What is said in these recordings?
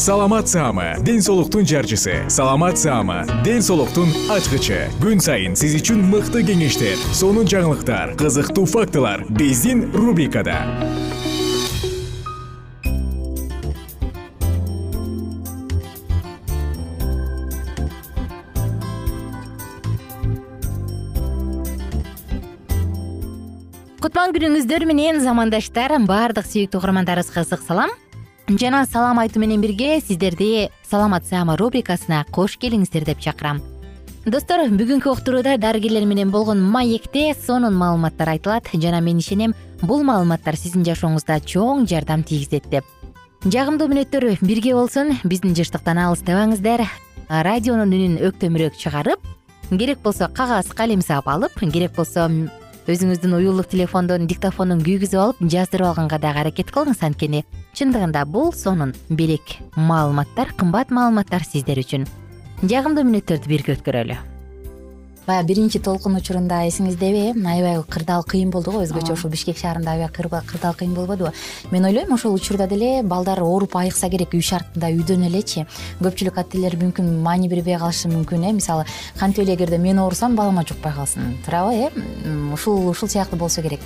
саламат саама ден соолуктун жарчысы. Саламат саама ден соолуктун ачкычы. Күн сайын сиз үчүн мыкты кеңештер сонун жаңылыктар кызыктуу фактылар биздин рубрикада. Кутман күнүңүздөр менен замандаштар баардык сүйүктүү угармандарыбызга ысык салам жана салам айтуу менен бирге сиздерди саламат саама рубрикасына кош келиңиздер деп чакырам. Достор бүгүнкү уктурууда дарыгерлер менен болгон маекте сонун маалыматтар айтылат жана мен ишенем бул маалыматтар сиздин жашооңузда чоң жардам тийгизет деп. Жагымдуу мүнөттөр бирге болсун биздин жыштыктан алыстабаңыздар радионун үнүн өктөмүрөөк чыгарып керек болсо кагаз калем сап алып керек болсо өзүңүздүн уюлдук телефондон диктофондун күйгүзүп алып жаздырып алганга дагы аракет кылыңыз анткени. Чындыгында бул сонун белек маалыматтар кымбат маалыматтар сиздер үчүн. Жагымдуу мүнөттөрдү бирге өткөрөлү баягы биринчи толкун учурунда эсиңиздеби аябай кырдаал кыйын болду го өзгөчө ушул бишкек шаарында аябай кырдаал кыйын болбодубу мен ойлойм ошол учурда деле балдар ооруп айыкса керек үй шартында үйдөн элечи. Көпчүлүк ата энелер мүмкүн маани бербей калышы мүмкүн э. Мисалы кантип эле эгерде мен оорусам балама жукпай калсын. Туурабы э. Ушул ушул сыяктуу болсо керек.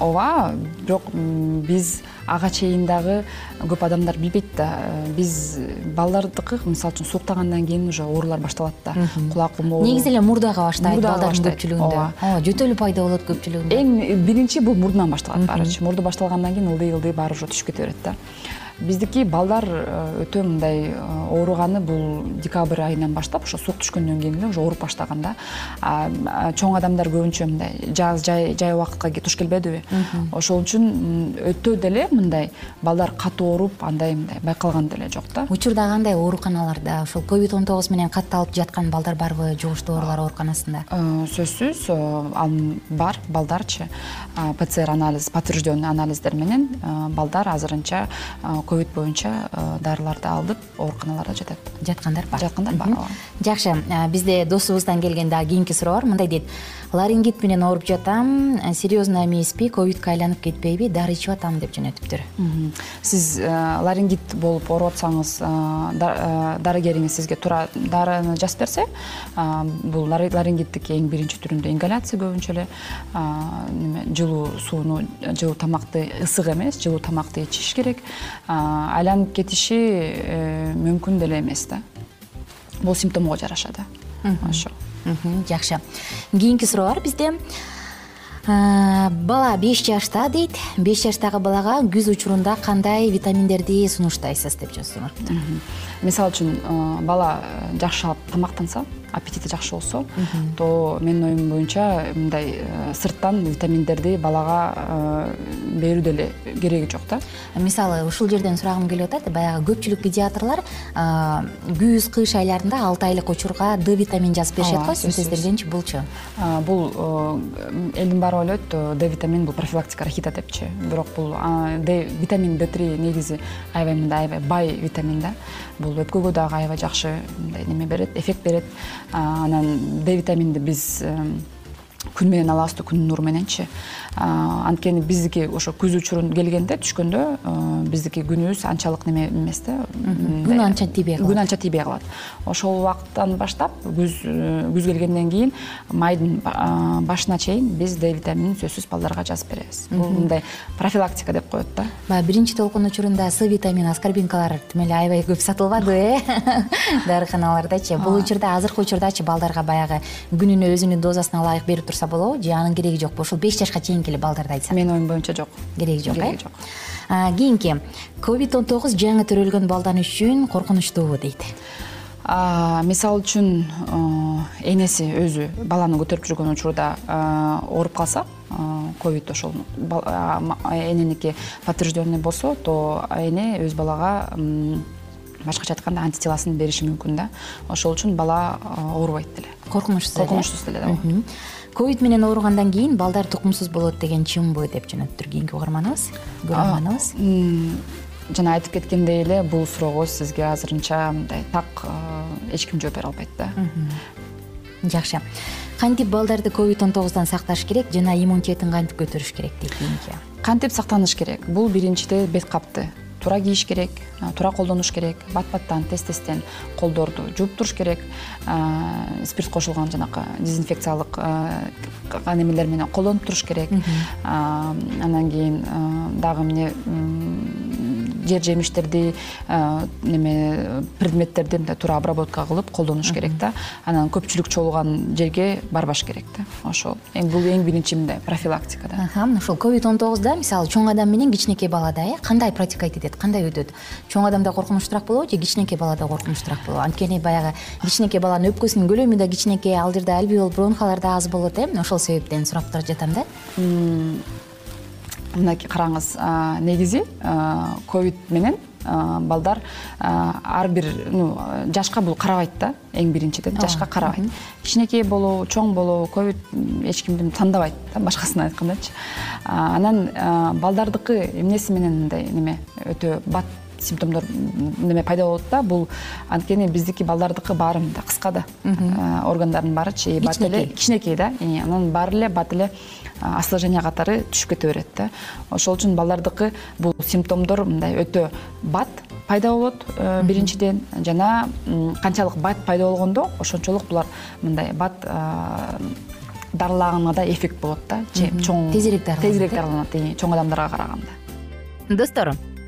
Ооба бирок биз ага чейин дагы көп адамдар билбейт да. Биз балдардыкы мисалы үчүн сууктагандан кийин уже оорулар башталат да. Кулак оору. Негизи эле мурдага баштайт балдардын көпчүлүгүндө. Ооба жөтөлү пайда болот көпчүлүгүндө. Эң биринчи бул мурдунан башталат баарычы мурду башталгандан кийин ылдый ылдый баары уже түшүп кете берет да биздики балдар э, өтө мындай э, ооруганы бул декабрь айынан баштап ошо суук түшкөндөн кийин эле уже ооруп баштаган да чоң адамдар көбүнчө мындай жаз жай жай убакытка туш келбедиби? Ошол үчүн өтө деле мындай балдар катуу ооруп андай мындай байкалган деле жок да. Учурда кандай ооруканаларда ушул ковид он тогуз менен катталып жаткан балдар барбы жугуштуу оорулар ооруканасында? Э, сөзсүз ал бар балдарчы. Пцр анализ подтвержденный анализдер менен балдар азырынча ковид боюнча э, дарыларды алып ооруканаларда жатат. Жаткандар бар. Жаткандар бар ооба. Жакшы. Бизде досубуздан келген дагы кийинки суроо бар мындай дейт ларингит менен ооруп жатам. Серьезно эмеспи ковидке айланып кетпейби дары ичип атам деп жөнөтүптүр. Сиз э, ларингит болуп ооруп атсаңыз э, дарыгериңиз сизге туура дарыны жазып берсе бул ларингиттики эң биринчи түрүндө ингаляция көбүнчө эле неме жылуу сууну жылуу тамакты ысык эмес жылуу тамакты ичиш керек. Айланып кетиши э, мүмкүн деле эмес да. Бул симптомго жараша да. Ошо жакшы. Кийинки суроо бар бизде бала беш жашта дейт. Беш жаштагы балага күз учурунда кандай витаминдерди сунуштайсыз деп сураныптыр мисалы үчүн бала жакшылап тамактанса аппетити жакшы болсо то менин оюм боюнча мындай э, сырттан витаминдерди балага э, берүү деле кереги жок да. Мисалы ушул жерден сурагым келип атат баягы көпчүлүк педиатрлар күз кыш айларында алты айлык учурга д витамин жазып беришет го синтезделгенчи булчу бул элдин баары ойлойт д витамин бул профилактика рахита депчи. Бирок бул д витамин д три негизи аябай мындай аябай бай витамин да бул өпкөгө дагы аябай жакшы мындай неме берет эффект берет. Анан д витаминди биз күн менен алабыз да күндүн нуру мененчи. Анткени биздики ошо күз учурун келгенде түшкөндө биздики күнүбүз анчалык неме эмес да. Күн анча тийбей калат. күн анча тийбей калат. Ошол убакыттан баштап күз күз келгенден кийин майдын башына чейин биз д витаминин сөзсүз балдарга жазып беребиз. Бул мындай профилактика деп коет да. Баягы биринчи толкун учурунда с витамин аскорбинкалар тим эле аябай көп сатылбады э? Дарыканалардачы бул учурда азыркы учурдачы балдарга баягы күнүнө өзүнүн дозасына ылайык берип турса болобу же анын кереги жокпу ушул беш жашка чейинки эле балдарды айтсак. Менин оюм боюнча жок. Кереги жок э? кереги жок кийинки ковид он тогуз жаңы төрөлгөн балдар үчүн коркунучтуубу дейт. Мисалы үчүн энеси өзү баланы көтөрүп жүргөн учурда ооруп калса ковид ошол эненики подтвержденный болсо то эне өз балага башкача айтканда антителасын бериши мүмкүн да. Ошол үчүн бала оорубайт деле коркунучсуз эле коркунучсуз деле ооба ковид менен ооругандан кийин балдар тукумсуз болот деген чынбы деп жөнөттүр кийинки угарманыбыз көрөрманыбыз. Жана айтып кеткендей эле бул суроого сизге азырынча мындай так эч ким жооп бере албайт да. Жакшы. Кантип балдарды ковид он тогуздан сакташ керек жана иммунитетин кантип көтөрүш керек дейт кийинки? Кантип сактаныш керек? Бул биринчиден бет капты туура кийиш керек туура колдонуш керек бат баттан тез тезден колдорду жууп туруш керек. Спирт кошулган жанакы дезинфекциялык немелер менен колдонуп туруш керек. Анан кийин дагы эмне жер жемиштерди неме предметтерди мындай туура обработка кылып колдонуш керек да. Анан көпчүлүк чогулган жерге барбаш керек да. Ошол бул эң биринчи мындай профилактика да. Ушул ковид он тогузда мисалы чоң адам менен кичинекей балада э? Кандай протекать этет кандай өтөт? Чоң адамда коркунучтуураак болобу же кичинекей балада коркунучтуураак болобу? Анткени баягы кичинекей баланын өпкөсүнүн көлөмү да кичинекей ал жерде альвеол бронхалар да аз болот э? Ошол себептен сурап жатам да мынакей караңыз негизи ковид менен балдар ар бир ну жашка бул карабайт да эң биринчиден жашка карабайт. кичинекей болобу чоң болобу ковид эч кимди тандабайт да башкасын айткандачы анан балдардыкы эмнеси менен мындай неме өтө бат симптомдор неме пайда болот да бул анткени биздики балдардыкы баары мындай кыска да. Органдардын баарычы и бат эле кичинекей да. Анан баары эле бат эле осложнение катары түшүп кете берет да. Ошол үчүн балдардыкы бул симптомдор мындай өтө бат пайда болот э, биринчиден. Жана канчалык бат пайда болгондо ошончолук булар мындай бат дарылаганга да эффект болот да. Чоң тезирээк дарыланат тезирээк дарыланат чоң адамдарга караганда. Достор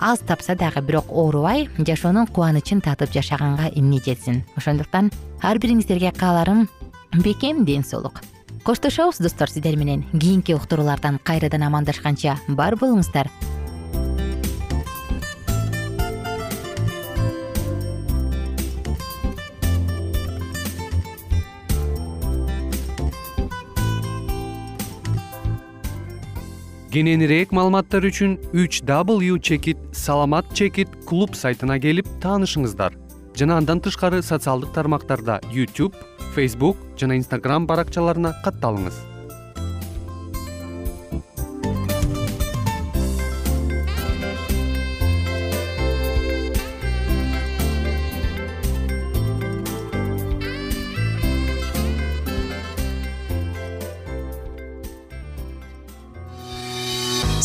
аз тапса дагы бирок оорубай жашоонун кубанычын татып жашаганга эмне жетсин? Ошондуктан ар бириңиздерге кааларым бекем ден соолук. Коштошобуз достор сиздер менен кийинки уктуруулардан кайрадан амандашканча бар болуңуздар кененирээк маалыматтар үчүн үч w чекит саламат чекит клуб сайтына келип таанышыңыздар. Жана андан тышкары социалдык тармактарда youtube facebook жана instagram баракчаларына катталыңыз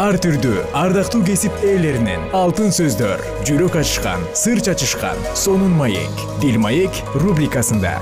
ар түрдүү ардактуу кесип ээлеринен алтын сөздөр жүрөк ачышкан сыр чачышкан сонун маек дил маек рубрикасында.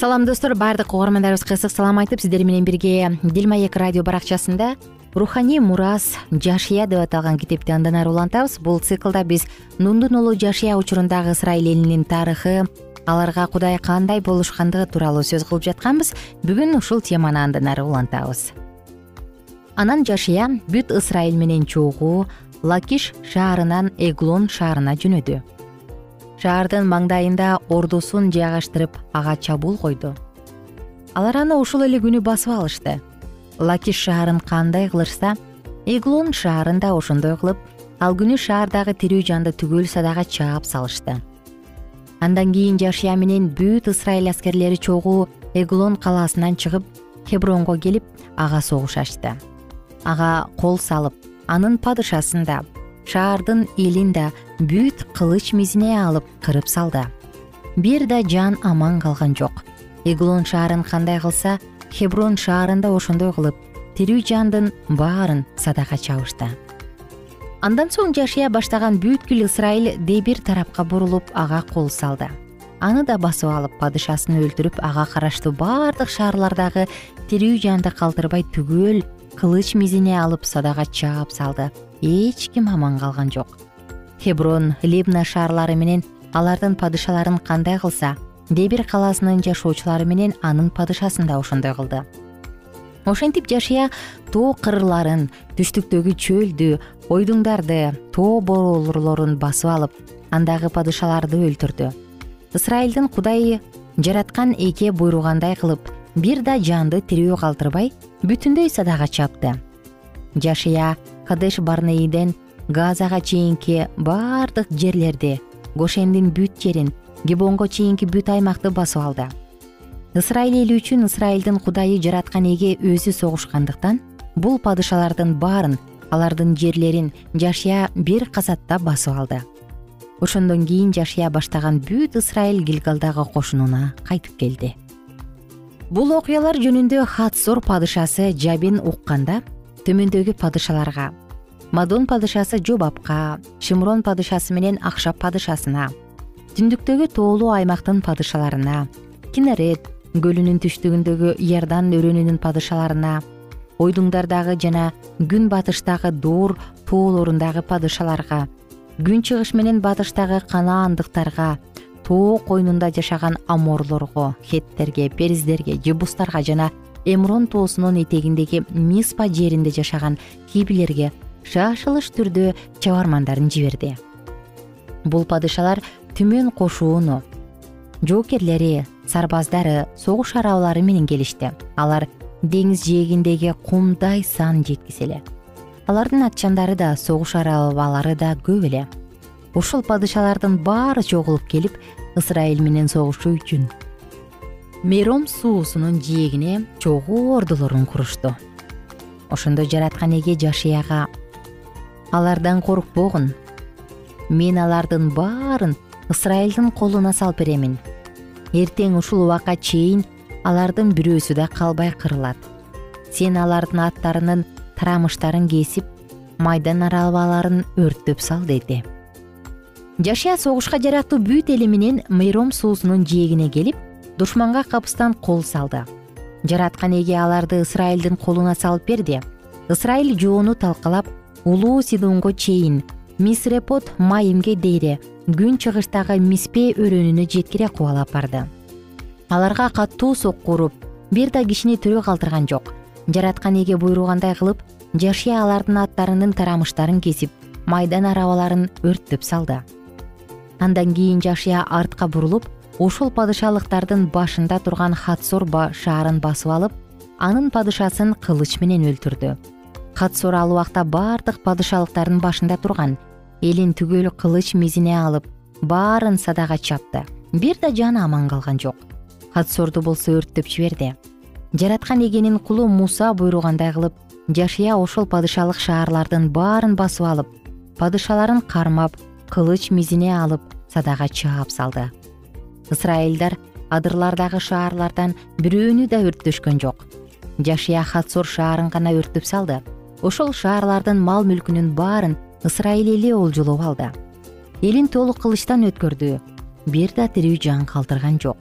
Салам достор баардык угармандарыбызга ысык салам айтып сиздер менен бирге дил маек радио баракчасында руханий мурас жашия деп аталган китепти андан ары улантабыз. Бул циклда биз нундун уулу жашия учурундагы ысрайыл элинин тарыхы аларга кудай кандай болушкандыгы тууралуу сөз кылып жатканбыз. Бүгүн ушул теманы андан ары улантабыз. Анан жашия бүт ысрайыл менен чогуу лакиш шаарынан эглон шаарына жөнөдү. Шаардын маңдайында ордусун жайгаштырып ага чабуул койду. Алар аны ушул эле күнү басып алышты лакиш шаарын кандай кылышса эглон шаарын да ошондой кылып ал күнү шаардагы тирүү жанды түгөл садага чаап салышты. Андан кийин жашия менен бүт ысрайыл аскерлери чогуу эглон калаасынан чыгып хебронго келип ага согуш ачты. Ага кол салып анын падышасын да шаардын элин да бүт кылыч мизине алып кырып салды. Бир да жан аман калган жок. Эглон шаарын кандай кылса хеброн шаарында ошондой кылып тирүү жандын баарын садага чабышты. Андан соң жашия баштаган бүткүл ысрайыл дебир тарапка бурулуп ага кол салды. Аны да басып алып падышасын өлтүрүп ага караштуу баардык шаарлардагы тирүү жанды калтырбай түгөл кылыч мизине алып садага чаап салды. Эч ким аман калган жок. Хеброн либна шаарлары менен алардын падышаларын кандай кылса дебир калаасынын жашоочулары менен анын падышасын да ошондой кылды. Ошентип жашия тоо кырларын түштүктөгү чөлдү ойдуңдарды тоо боролорлорун басып алып андагы падышаларды өлтүрдү. Ысрайылдын кудайы жараткан эке буйругандай кылып бир да жанды тирүү калтырбай бүтүндөй садага чапты. Жашия кадеш барнеиден газага чейинки баардык жерлерди гошендин бүт жерин гебонго чейинки бүт аймакты басып алды. Ысрайыл эли үчүн ысрайылдын кудайы жараткан эге өзү согушкандыктан бул падышалардын баарын алардын жерлерин жашия бир казатта басып алды. Ошондон кийин жашия баштаган бүт ысрайыл гилгалдагы кошунуна кайтып келди. Бул окуялар жөнүндө хатсор падышасы жабин укканда төмөндөгү падышаларга мадон падышасы жобапка шимрон падышасы менен акшап падышасына түндүктөгү тоолуу аймактын падышаларына кинерет көлүнүн түштүгүндөгү иордан өрөөнүнүн падышаларына ойдуңдардагы жана күн батыштагы дуур тоолорундагы падышаларга күн чыгыш менен батыштагы канаандыктарга тоо койнунда жашаган аморлорго хеттерге периздерге жебустарга жана эмрон тоосунун этегиндеги миспа жеринде жашаган хибилерге шашылыш түрдө чабармандарын жиберди. Бул падышалар түмөн кошууну. Жоокерлери сарбаздары согуш арабалары менен келишти. Алар деңиз жээгиндеги кумдай сан жеткис эле алардын атчандары да согуш арабалары да көп эле. Ушул падышалардын баары чогулуп келип ысрайыл менен согушуу үчүн. Мером суусунун жээгине чогуу ордулорун курушту. Ошондо жараткан эге жашыяга алардан коркпогун мен алардын баарын ысрайылдын колуна салып беремин. Эртең ушул убакка чейин алардын бирөөсү да калбай кырылат. Сен алардын аттарынын тарамыштарын кесип майдан арабаларын өрттөп сал деди. Жашия согушка жарактуу бүт эли менен мейром суусунун жээгине келип душманга капыстан кол салды. Жараткан эге аларды ысрайылдын колуна салып берди. Ысрайыл жоону талкалап улуу сидонго чейин мисрепот майимге дейре күн чыгыштагы миспе өрөөнүнө жеткире кубалап барды. Аларга катуу сокку уруп бир да кишини тирүү калтырган жок. Жараткан эге буйругандай кылып жашия алардын аттарынын тарамыштарын кесип майдан арабаларын өрттөп салды. Андан кийин жашия артка бурулуп ушул падышалыктардын башында турган хатсор шаарын басып алып анын падышасын кылыч менен өлтүрдү. Хатсор ал убакта баардык падышалыктардын башында турган элин түгөл кылыч мизине алып баарын садага чапты. Бир да жаны аман калган жок. Хатсорду болсо өрттөп жиберди жараткан эгенин кулу муса буйругандай кылып жашия ошол падышалык шаарлардын баарын басып алып падышаларын кармап кылыч мизине алып садага чаап салды. Ысрайылдар адырлардагы шаарлардан бирөөнү да өрттөшкөн жок. Жашия хатсор шаарын гана өрттөп салды. Ошол шаарлардын мал мүлкүнүн баарын ысрайыл эли олжолоп алды. Элин толук кылычтан өткөрдү. Бир да тирүү жан калтырган жок.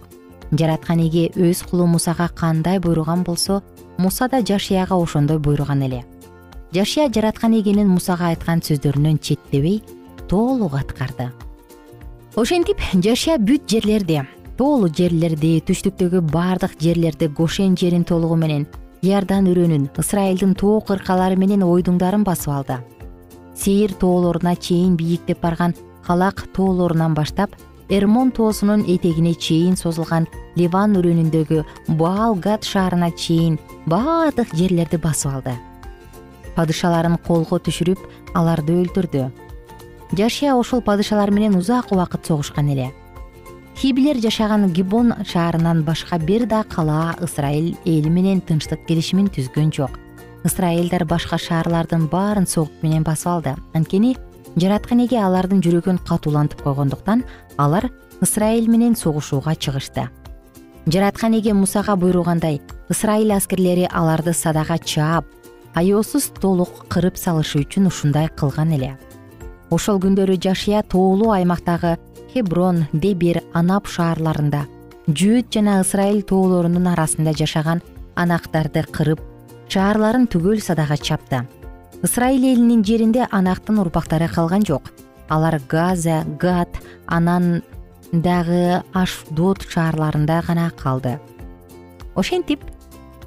Жараткан эге өз кулу мусага кандай буйруган болсо муса да жашияга ошондой буйруган эле. Жашия жараткан эгенин мусага айткан сөздөрүнөн четтебей толук аткарды. Ошентип жашия бүт жерлерди тоолуу жерлерди түштүктөгү баардык жерлерди гошен жерин толугу менен иордан өрөөнүн ысрайылдын тоо кыркалары менен ойдуңдарын басып алды сейир тоолоруна чейин бийиктеп барган халак тоолорунан баштап эрмон тоосунун этегине чейин созулган ливан өрөөнүндөгү баал гад шаарына чейин баардык жерлерди басып алды. Падышаларын колго түшүрүп аларды өлтүрдү. Жашия ошол падышалар менен узак убакыт согушкан эле. Хибилер жашаган гибон шаарынан башка бир да калаа ысрайыл эли менен тынчтык келишимин түзгөн жок ысрайылдар башка шаарлардын баарын согук менен басып алды. Анткени жараткан эге алардын жүрөгүн катуулантып койгондуктан алар ысрайыл менен согушууга чыгышты. Жараткан эге мусага буйругандай ысрайыл аскерлери аларды садага чаап аяосуз толук кырып салышы үчүн ушундай кылган эле. Ошол күндөрү жашия тоолуу аймактагы хеброн дебир анап шаарларында жөөт жана ысрайыл тоолорунун арасында жашаган анактарды кырып шаарларын түгөл садага чапты. Ысрайыл элинин жеринде анактын урпактары калган жок. Алар газа гад анан дагы ашдод шаарларында гана калды. Ошентип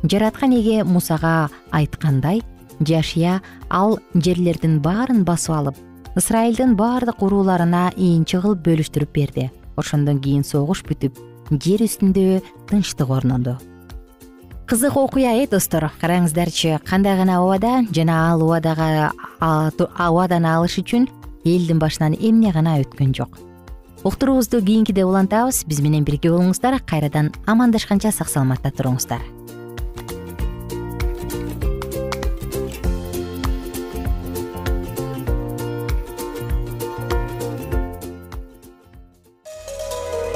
жараткан эге мусага айткандай жашия ал жерлердин баарын басып алып ысрайылдын баардык урууларына ийинчи кылып бөлүштүрүп берди. Ошондон кийин согуш бүтүп жер үстүндө тынчтык орноду кызык окуя э достор? Караңыздарчы кандай гана убада жана ал убадага убаданы алыш үчүн элдин башынан эмне гана өткөн жок? Уктуруубузду кийинкиде улантабыз. Биз менен бирге болуңуздар кайрадан амандашканча сак саламатта туруңуздар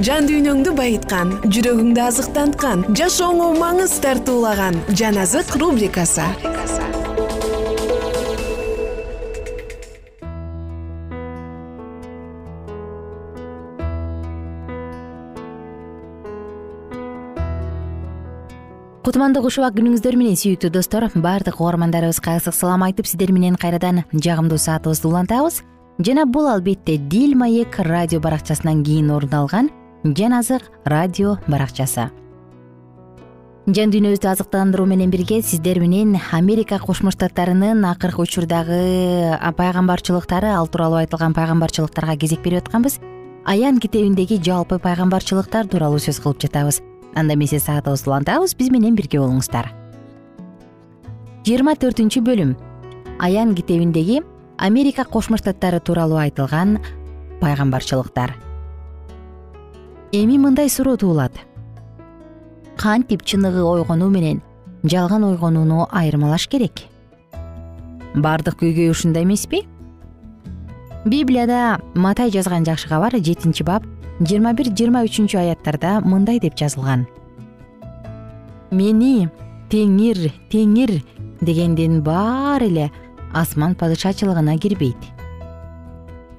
жан дүйнөңдү байыткан жүрөгүңдү азыктанткан жашооңо маңыз тартуулаган жан азык рубрикасы. Кутмандуу кушубак күнүңүздөр менен сүйүктүү достор баардык угармандарыбызга ысык салам айтып сиздер менен кайрадан жагымдуу саатыбызды улантабыз. Жана бул албетте дил маек радио баракчасынан кийин орун алган жан азык радио баракчасы. Жан дүйнөбүздү азыктандыруу менен бирге сиздер менен америка кошмо штаттарынын акыркы учурдагы пайгамбарчылыктары ал тууралуу айтылган пайгамбарчылыктарга кезек берип атканбыз. Аян китебиндеги жалпы пайгамбарчылыктар тууралуу сөз кылып жатабыз. Анда эмесе саатыбызды улантабыз биз менен бирге болуңуздар. Жыйырма төртүнчү бөлүм. Аян китебиндеги америка кошмо штаттары тууралуу айтылган пайгамбарчылыктар эми мындай суроо туулат. Кантип чыныгы ойгонуу менен жалган ойгонууну айырмалаш керек? Баардык көйгөй ушунда эмеспи? Библияда матай жазган жакшы кабар жетинчи бап жыйырма бир жыйырма үчүнчү аяттарда мындай деп жазылган. Мени теңир теңир дегендин баары эле асман падышачылыгына кирбейт.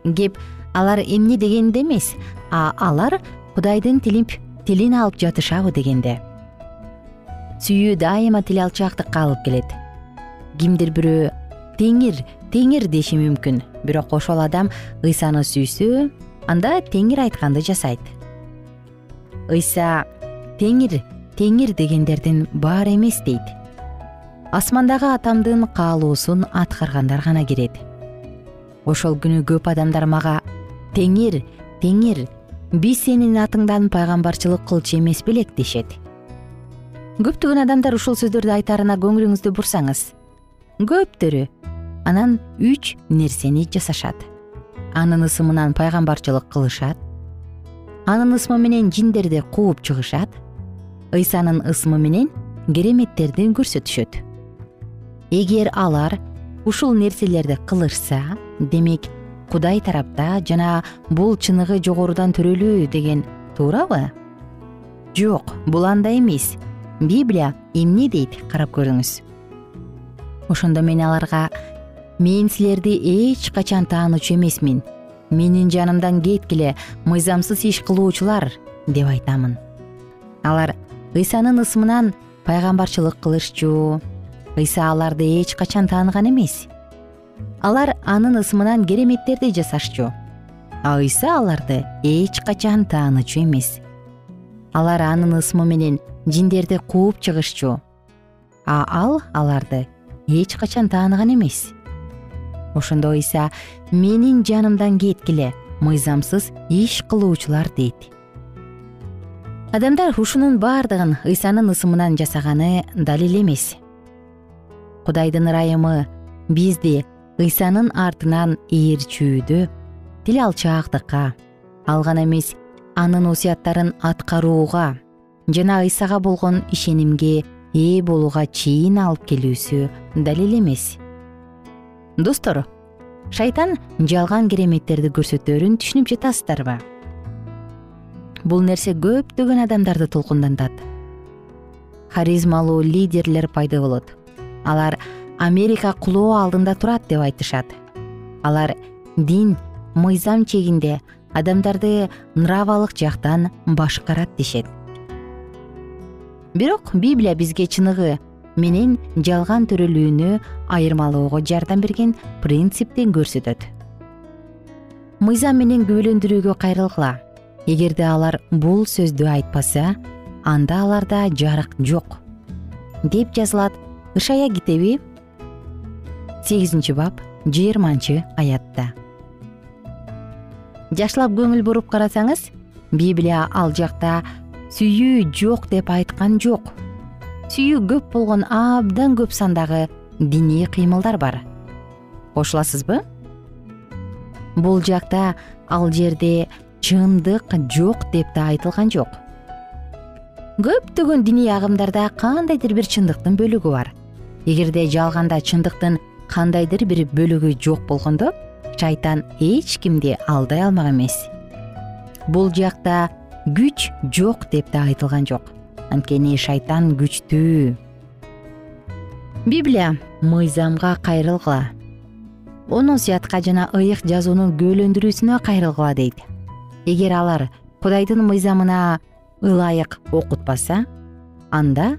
Кеп алар эмне дегенде эмес а алар кудайдын тилип тилин алып жатышабы дегенде. Сүйүү дайыма тил алчаактыкка алып келет. Кимдир бирөө теңир теңир деши мүмкүн. Бирок ошол адам ыйсаны сүйсө анда теңир айтканды жасайт. Ыйса теңир теңир дегендердин баары эмес дейт. Асмандагы атамдын каалоосун аткаргандар гана кирет. Ошол күнү көп адамдар мага теңир теңир биз сенин атыңдан пайгамбарчылык кылчу эмес белек дешет. Көптөгөн адамдар ушул сөздөрдү айтаарына көңүлүңүздү бурсаңыз көптөрү анан үч нерсени жасашат. Анын ысымынан пайгамбарчылык кылышат анын ысмы менен жиндерди кууп чыгышат ыйсанын ысмы менен кереметтерди көрсөтүшөт. Эгер алар ушул нерселерди кылышса демек кудай тарапта жана бул чыныгы жогорудан төрөлүү деген туурабы? Жок бул андай эмес. Библия эмне дейт карап көрүңүз. Ошондо мен аларга мен силерди эч качан таанычу эмесмин. Менин жанымдан кеткиле мыйзамсыз иш кылуучулар деп айтамын. Алар ыйсанын ысымынан пайгамбарчылык кылышчу. Ыйса аларды эч качан тааныган эмес алар анын ысымынан кереметтерди жасашчу. А ыйса аларды эч качан таанычу эмес. Алар анын ысымы менен жиндерди кууп чыгышчу. А ал аларды эч качан тааныган эмес. Ошондо ыйса менин жанымдан кеткиле мыйзамсыз иш кылуучулар дейт. Адамдар ушунун баардыгын ыйсанын ысымынан жасаганы далил эмес. Кудайдын ырайымы бизди ыйсанын артынан ээрчүүдө тил алчаактыкка ал гана эмес анын осуяттарын аткарууга жана ыйсага болгон ишенимге ээ болууга чейин алып келүүсү далил эмес. Достор шайтан жалган кереметтерди көрсөтөөрүн түшүнүп жатасыздарбы бул нерсе көптөгөн адамдарды толкундантат. Харизмалуу лидерлер пайда болот. Алар америка кулоо алдында турат деп айтышат. Алар дин мыйзам чегинде адамдарды нравалык жактан башкарат дешет. Бирок библия бизге чыныгы менен жалган төрөлүүнү айырмалоого жардам берген принципти көрсөтөт. Мыйзам менен күбөлөндүрүүгө кайрылгыла. Эгерде алар бул сөздү айтпаса анда аларда жарык жок деп жазылат ышая китеби сегизинчи бап жыйырманчы аятта. Жакшылап көңүл буруп карасаңыз библия ал жакта сүйүү жок деп айткан жок. Сүйүү көп болгон абдан көп сандагы диний кыймылдар бар. Кошуласызбы? Бул жакта ал жерде чындык жок деп да айтылган жок. Көптөгөн диний агымдарда кандайдыр бир чындыктын бөлүгү бар. Эгерде жалганда чындыктын кандайдыр бир бөлүгү жок болгондо шайтан эч кимди алдай алмак эмес. Бул жакта күч жок деп да айтылган жок. Анткени шайтан күчтүү. Библия мыйзамга кайрылгыла. Он осуятка жана ыйык жазуунун күбөлөндүрүүсүнө кайрылгыла дейт. Эгер алар кудайдын мыйзамына ылайык окутпаса анда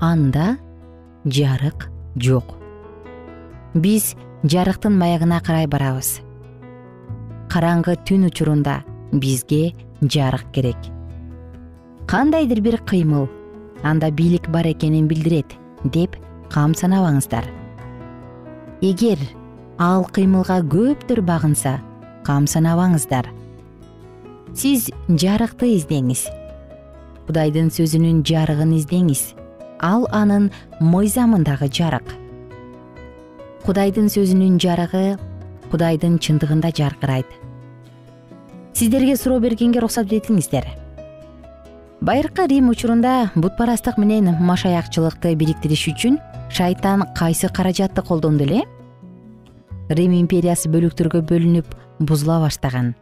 анда жарык жок. Биз жарыктын маягына карай барабыз. Караңгы түн учурунда бизге жарык керек. Кандайдыр бир кыймыл анда бийлик бар экенин билдирет деп кам санабаңыздар. Эгер ал кыймылга көптөр багынса кам санабаңыздар. Сиз жарыкты издеңиз. Кудайдын сөзүнүн жарыгын издеңиз ал анын мыйзамындагы жарык. Кудайдын сөзүнүн жарыгы кудайдын чындыгында жаркырайт. Сиздерге суроо бергенге уруксат этиңиздер байыркы рим учурунда бутпарастык менен машаякчылыкты бириктириш үчүн шайтан кайсы каражатты колдонду эле? Рим империясы бөлүктөргө бөлүнүп бузула баштаган.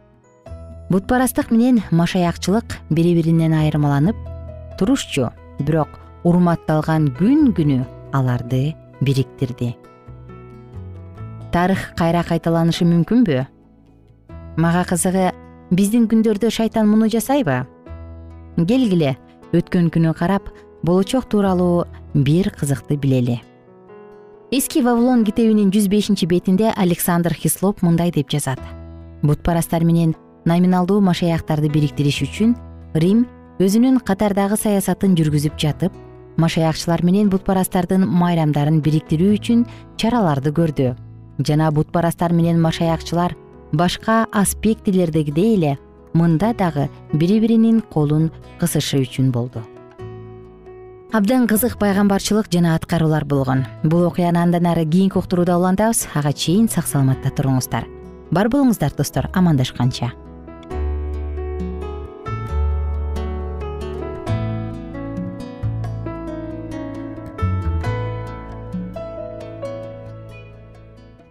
Бутпарастык менен машаякчылык бири биринен айырмаланып турушчу бирок урматталган күн күнү аларды бириктирди тарых кайра кайталанышы мүмкүнбү? Мага кызыгы биздин күндөрдө шайтан муну жасайбы? Келгиле өткөн күнү карап болочок тууралуу бир кызыкты билели. Эски вавилон китебинин жүз бешинчи бетинде александр хислоп мындай деп жазат. Бутпарастар менен номиналдуу машаяктарды бириктириш үчүн рим өзүнүн катардагы саясатын жүргүзүп жатып машаякчылар менен бутпарастардын майрамдарын бириктирүү үчүн чараларды көрдү. Жана бутпарастар менен машаякчылар башка аспектилердегидей эле мында дагы бири биринин колун кысышы үчүн болду. Абдан кызык пайгамбарчылык жана аткаруулар болгон. Бул окуяны андан ары кийинки уктурууда улантабыз. Ага чейин сак саламатта туруңуздар. Бар болуңуздар достор. Амандашканча